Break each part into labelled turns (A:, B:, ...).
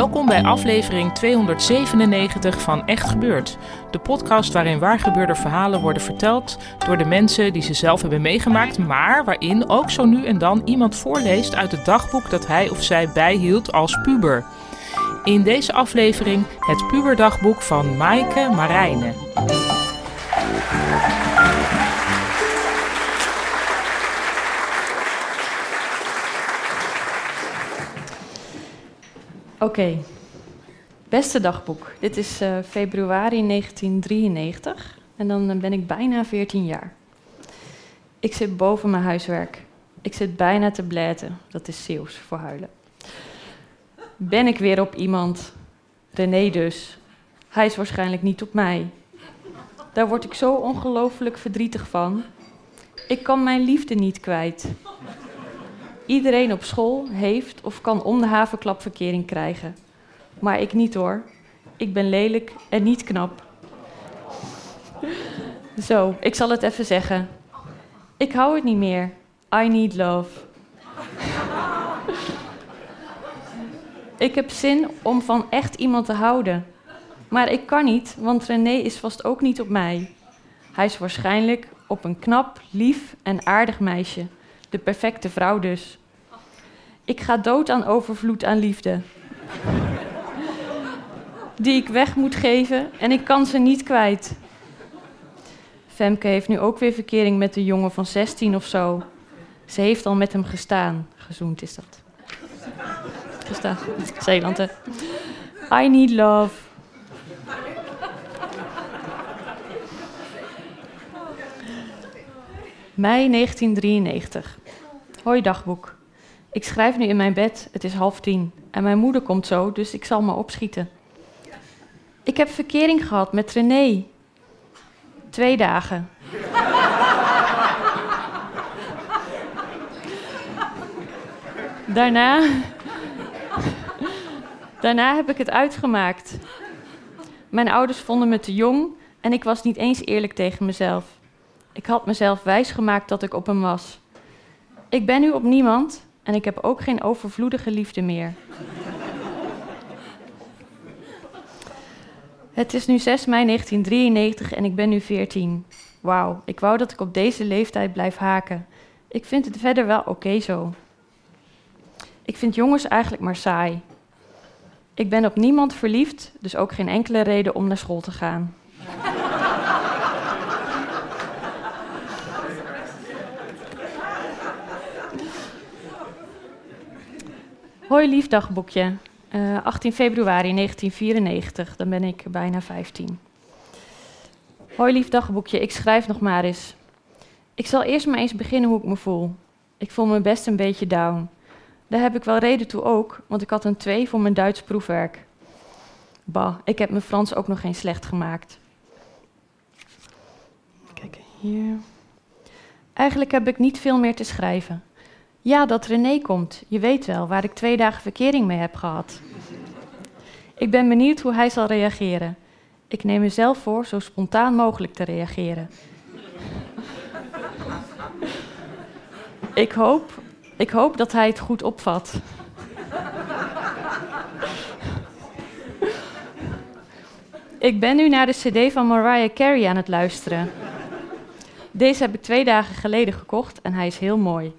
A: Welkom bij aflevering 297 van Echt Gebeurd. De podcast waarin waargebeurde verhalen worden verteld door de mensen die ze zelf hebben meegemaakt, maar waarin ook zo nu en dan iemand voorleest uit het dagboek dat hij of zij bijhield als puber. In deze aflevering het puberdagboek van Maaike Marijnen.
B: Oké. Beste dagboek. Dit is eh, februari 1993 en dan eh, ben ik bijna 14 jaar. Ik zit boven mijn huiswerk. Ik zit bijna te bläten. Dat is Zeeuws voor huilen. Ben ik weer op iemand? René dus. Hij is waarschijnlijk niet op mij. Daar word ik zo ongelooflijk verdrietig van. Ik kan mijn liefde niet kwijt. Iedereen op school heeft of kan om de havenklap verkering krijgen. Maar ik niet hoor. Ik ben lelijk en niet knap. Zo, ik zal het even zeggen. Ik hou het niet meer. I need love. ik heb zin om van echt iemand te houden. Maar ik kan niet, want René is vast ook niet op mij. Hij is waarschijnlijk op een knap, lief en aardig meisje. De perfecte vrouw dus. Ik ga dood aan overvloed aan liefde. Die ik weg moet geven en ik kan ze niet kwijt. Femke heeft nu ook weer verkering met een jongen van 16 of zo. Ze heeft al met hem gestaan. Gezoend is dat. Gestaan. Zeeland, hè. I need love. Mei 1993. Hoi dagboek. Ik schrijf nu in mijn bed, het is half tien. En mijn moeder komt zo, dus ik zal me opschieten. Ik heb verkering gehad met René. Twee dagen. Daarna. Daarna heb ik het uitgemaakt. Mijn ouders vonden me te jong en ik was niet eens eerlijk tegen mezelf. Ik had mezelf wijsgemaakt dat ik op hem was. Ik ben nu op niemand en ik heb ook geen overvloedige liefde meer. Het is nu 6 mei 1993 en ik ben nu 14. Wauw, ik wou dat ik op deze leeftijd blijf haken. Ik vind het verder wel oké zo. Ik vind jongens eigenlijk maar saai. Ik ben op niemand verliefd, dus ook geen enkele reden om naar school te gaan. Hoi lief dagboekje. Eh, 18 februari 1994, dan ben ik bijna 15. Hoi lief dagboekje, ik schrijf nog maar eens. Ik zal eerst maar eens beginnen hoe ik me voel. Ik voel me best een beetje down. Daar heb ik wel reden toe ook, want ik had een 2 voor mijn Duits proefwerk. Bah, ik heb mijn Frans ook nog geen slecht gemaakt. Kijk hier. Eigenlijk heb ik niet veel meer te schrijven. Ja, dat René komt. Je weet wel, waar ik twee dagen verkering mee heb gehad. Ik ben benieuwd hoe hij zal reageren. Ik neem mezelf voor zo spontaan mogelijk te reageren. ik, hoop, ik hoop dat hij het goed opvat. ik ben nu naar de CD van Mariah Carey aan het luisteren. Deze heb ik twee dagen geleden gekocht en hij is heel mooi.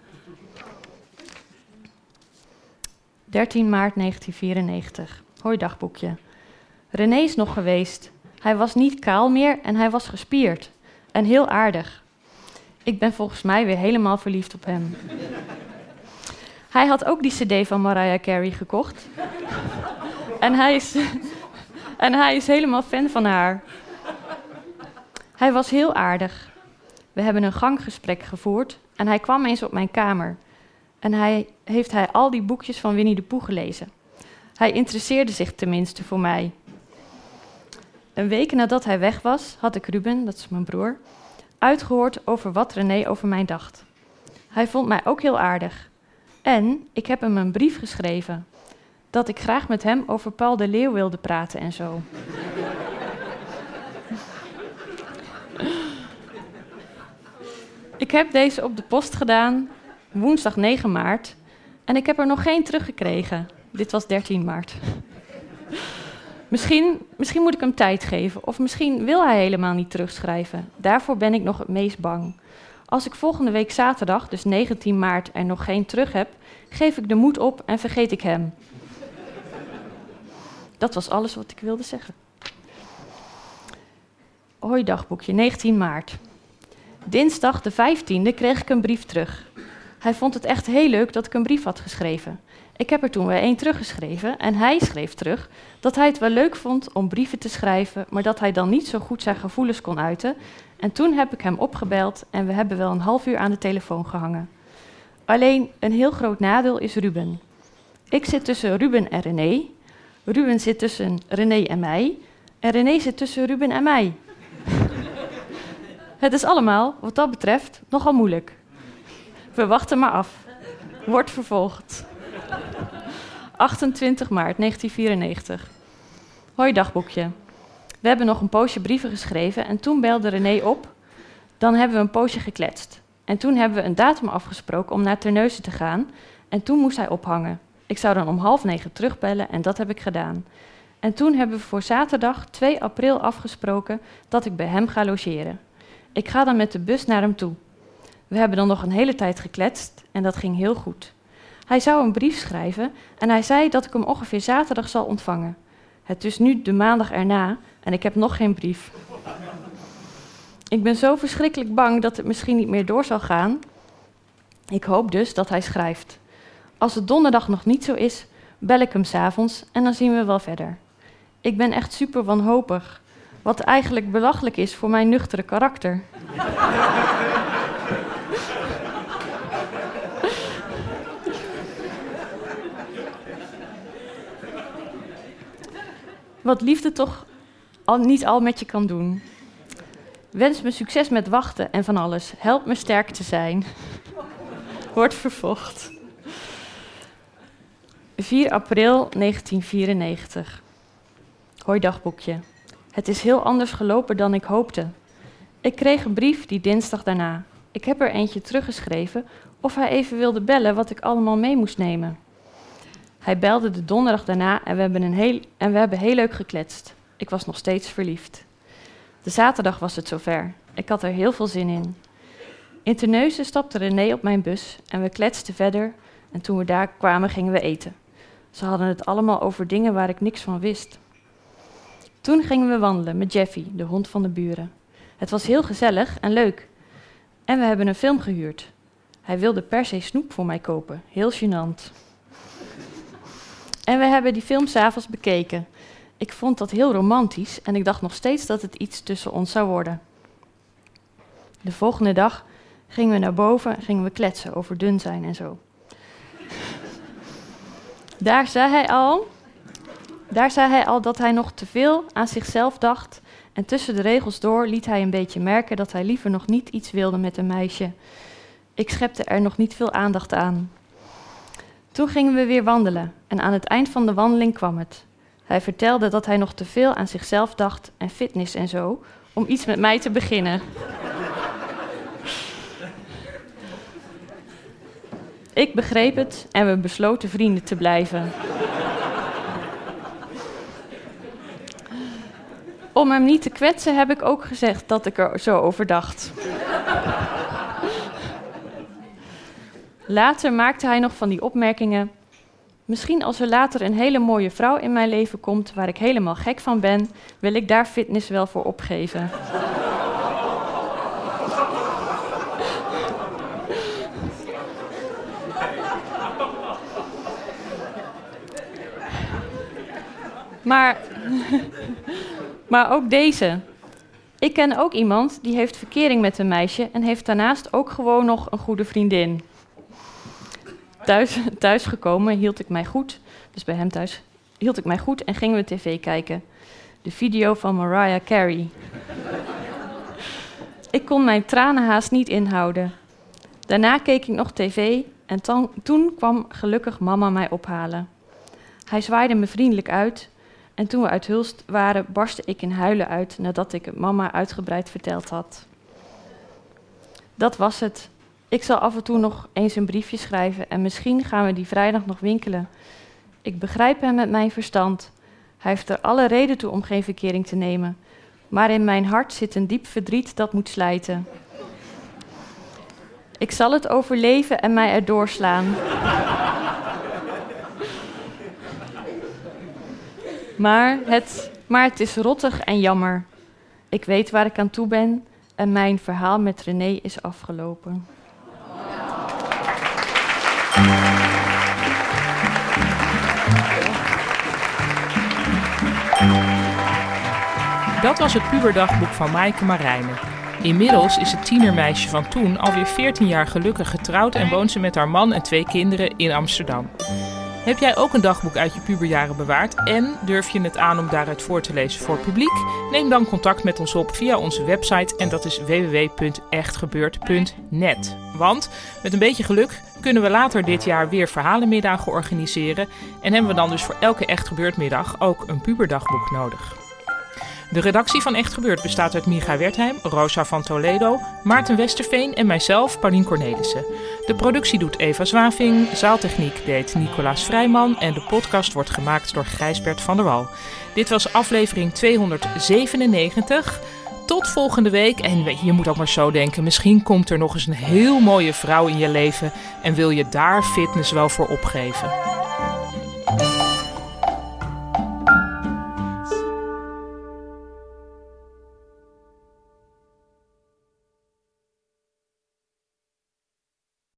B: 13 maart 1994. Hoi dagboekje. René is nog geweest. Hij was niet kaal meer en hij was gespierd. En heel aardig. Ik ben volgens mij weer helemaal verliefd op hem. Hij had ook die CD van Mariah Carey gekocht. en, hij is, en hij is helemaal fan van haar. Hij was heel aardig. We hebben een ganggesprek gevoerd en hij kwam eens op mijn kamer. En hij heeft hij al die boekjes van Winnie de Pooh gelezen. Hij interesseerde zich tenminste voor mij. Een week nadat hij weg was, had ik Ruben, dat is mijn broer, uitgehoord over wat René over mij dacht. Hij vond mij ook heel aardig. En ik heb hem een brief geschreven dat ik graag met hem over Paul de Leeuw wilde praten en zo. ik heb deze op de post gedaan, woensdag 9 maart, en ik heb er nog geen teruggekregen. Dit was 13 maart. misschien, misschien moet ik hem tijd geven, of misschien wil hij helemaal niet terugschrijven. Daarvoor ben ik nog het meest bang. Als ik volgende week zaterdag, dus 19 maart, er nog geen terug heb, geef ik de moed op en vergeet ik hem. Dat was alles wat ik wilde zeggen. Hoi dagboekje, 19 maart. Dinsdag de 15e kreeg ik een brief terug. Hij vond het echt heel leuk dat ik een brief had geschreven. Ik heb er toen weer één teruggeschreven en hij schreef terug dat hij het wel leuk vond om brieven te schrijven, maar dat hij dan niet zo goed zijn gevoelens kon uiten. En toen heb ik hem opgebeld en we hebben wel een half uur aan de telefoon gehangen. Alleen een heel groot nadeel is Ruben. Ik zit tussen Ruben en René. Ruben zit tussen René en mij. En René zit tussen Ruben en mij. Het is allemaal, wat dat betreft, nogal moeilijk. We wachten maar af. Wordt vervolgd. 28 maart 1994. Hoi dagboekje. We hebben nog een poosje brieven geschreven en toen belde René op. Dan hebben we een poosje gekletst. En toen hebben we een datum afgesproken om naar Terneuzen te gaan. En toen moest hij ophangen. Ik zou dan om half negen terugbellen en dat heb ik gedaan. En toen hebben we voor zaterdag 2 april afgesproken dat ik bij hem ga logeren. Ik ga dan met de bus naar hem toe. We hebben dan nog een hele tijd gekletst en dat ging heel goed. Hij zou een brief schrijven en hij zei dat ik hem ongeveer zaterdag zal ontvangen. Het is nu de maandag erna en ik heb nog geen brief. Ik ben zo verschrikkelijk bang dat het misschien niet meer door zal gaan. Ik hoop dus dat hij schrijft. Als het donderdag nog niet zo is, bel ik hem s'avonds en dan zien we wel verder. Ik ben echt super wanhopig, wat eigenlijk belachelijk is voor mijn nuchtere karakter. Wat liefde toch al, niet al met je kan doen. Wens me succes met wachten en van alles. Help me sterk te zijn. Wordt vervolgd. 4 april 1994. Hoi dagboekje. Het is heel anders gelopen dan ik hoopte. Ik kreeg een brief die dinsdag daarna. Ik heb er eentje teruggeschreven of hij even wilde bellen wat ik allemaal mee moest nemen. Hij belde de donderdag daarna en we hebben, een heel, en we hebben heel leuk gekletst. Ik was nog steeds verliefd. De zaterdag was het zover. Ik had er heel veel zin in. In Terneuzen stapte René op mijn bus en we kletsten verder. En toen we daar kwamen, gingen we eten. Ze hadden het allemaal over dingen waar ik niks van wist. Toen gingen we wandelen met Jeffy, de hond van de buren. Het was heel gezellig en leuk. En we hebben een film gehuurd. Hij wilde per se snoep voor mij kopen. Heel gênant. En we hebben die film s'avonds bekeken. Ik vond dat heel romantisch en ik dacht nog steeds dat het iets tussen ons zou worden. De volgende dag gingen we naar boven en gingen we kletsen over dun zijn en zo. Daar zei hij al, daar zei hij al dat hij nog te veel aan zichzelf dacht en tussen de regels door liet hij een beetje merken dat hij liever nog niet iets wilde met een meisje. Ik schepte er nog niet veel aandacht aan. Toen gingen we weer wandelen en aan het eind van de wandeling kwam het. Hij vertelde dat hij nog te veel aan zichzelf dacht en fitness en zo, om iets met mij te beginnen. Ik begreep het en we besloten vrienden te blijven. Om hem niet te kwetsen heb ik ook gezegd dat ik er zo over dacht. Later maakte hij nog van die opmerkingen. Misschien als er later een hele mooie vrouw in mijn leven komt waar ik helemaal gek van ben, wil ik daar fitness wel voor opgeven. Maar, maar ook deze. Ik ken ook iemand die heeft verkering met een meisje en heeft daarnaast ook gewoon nog een goede vriendin. Thuis, thuis gekomen hield ik mij goed, dus bij hem thuis hield ik mij goed en gingen we tv kijken. De video van Mariah Carey. ik kon mijn tranen haast niet inhouden. Daarna keek ik nog tv en toen kwam gelukkig mama mij ophalen. Hij zwaaide me vriendelijk uit en toen we uit Hulst waren, barstte ik in huilen uit nadat ik het mama uitgebreid verteld had. Dat was het. Ik zal af en toe nog eens een briefje schrijven en misschien gaan we die vrijdag nog winkelen. Ik begrijp hem met mijn verstand. Hij heeft er alle reden toe om geen verkering te nemen. Maar in mijn hart zit een diep verdriet dat moet slijten. Ik zal het overleven en mij erdoor slaan. Maar het, maar het is rottig en jammer. Ik weet waar ik aan toe ben en mijn verhaal met René is afgelopen.
A: Dat was het puberdagboek van Maaike Marijnen. Inmiddels is het tienermeisje van toen alweer 14 jaar gelukkig getrouwd en woont ze met haar man en twee kinderen in Amsterdam. Heb jij ook een dagboek uit je puberjaren bewaard en durf je het aan om daaruit voor te lezen voor publiek? Neem dan contact met ons op via onze website en dat is www.echtgebeurd.net. Want met een beetje geluk kunnen we later dit jaar weer verhalenmiddagen organiseren en hebben we dan dus voor elke Echt Gebeurd middag ook een puberdagboek nodig. De redactie van Echt Gebeurd bestaat uit Micha Wertheim, Rosa van Toledo, Maarten Westerveen en mijzelf, Paulien Cornelissen. De productie doet Eva Zwaving, zaaltechniek deed Nicolaas Vrijman en de podcast wordt gemaakt door Gijsbert van der Wal. Dit was aflevering 297. Tot volgende week. En je moet ook maar zo denken: misschien komt er nog eens een heel mooie vrouw in je leven en wil je daar fitness wel voor opgeven.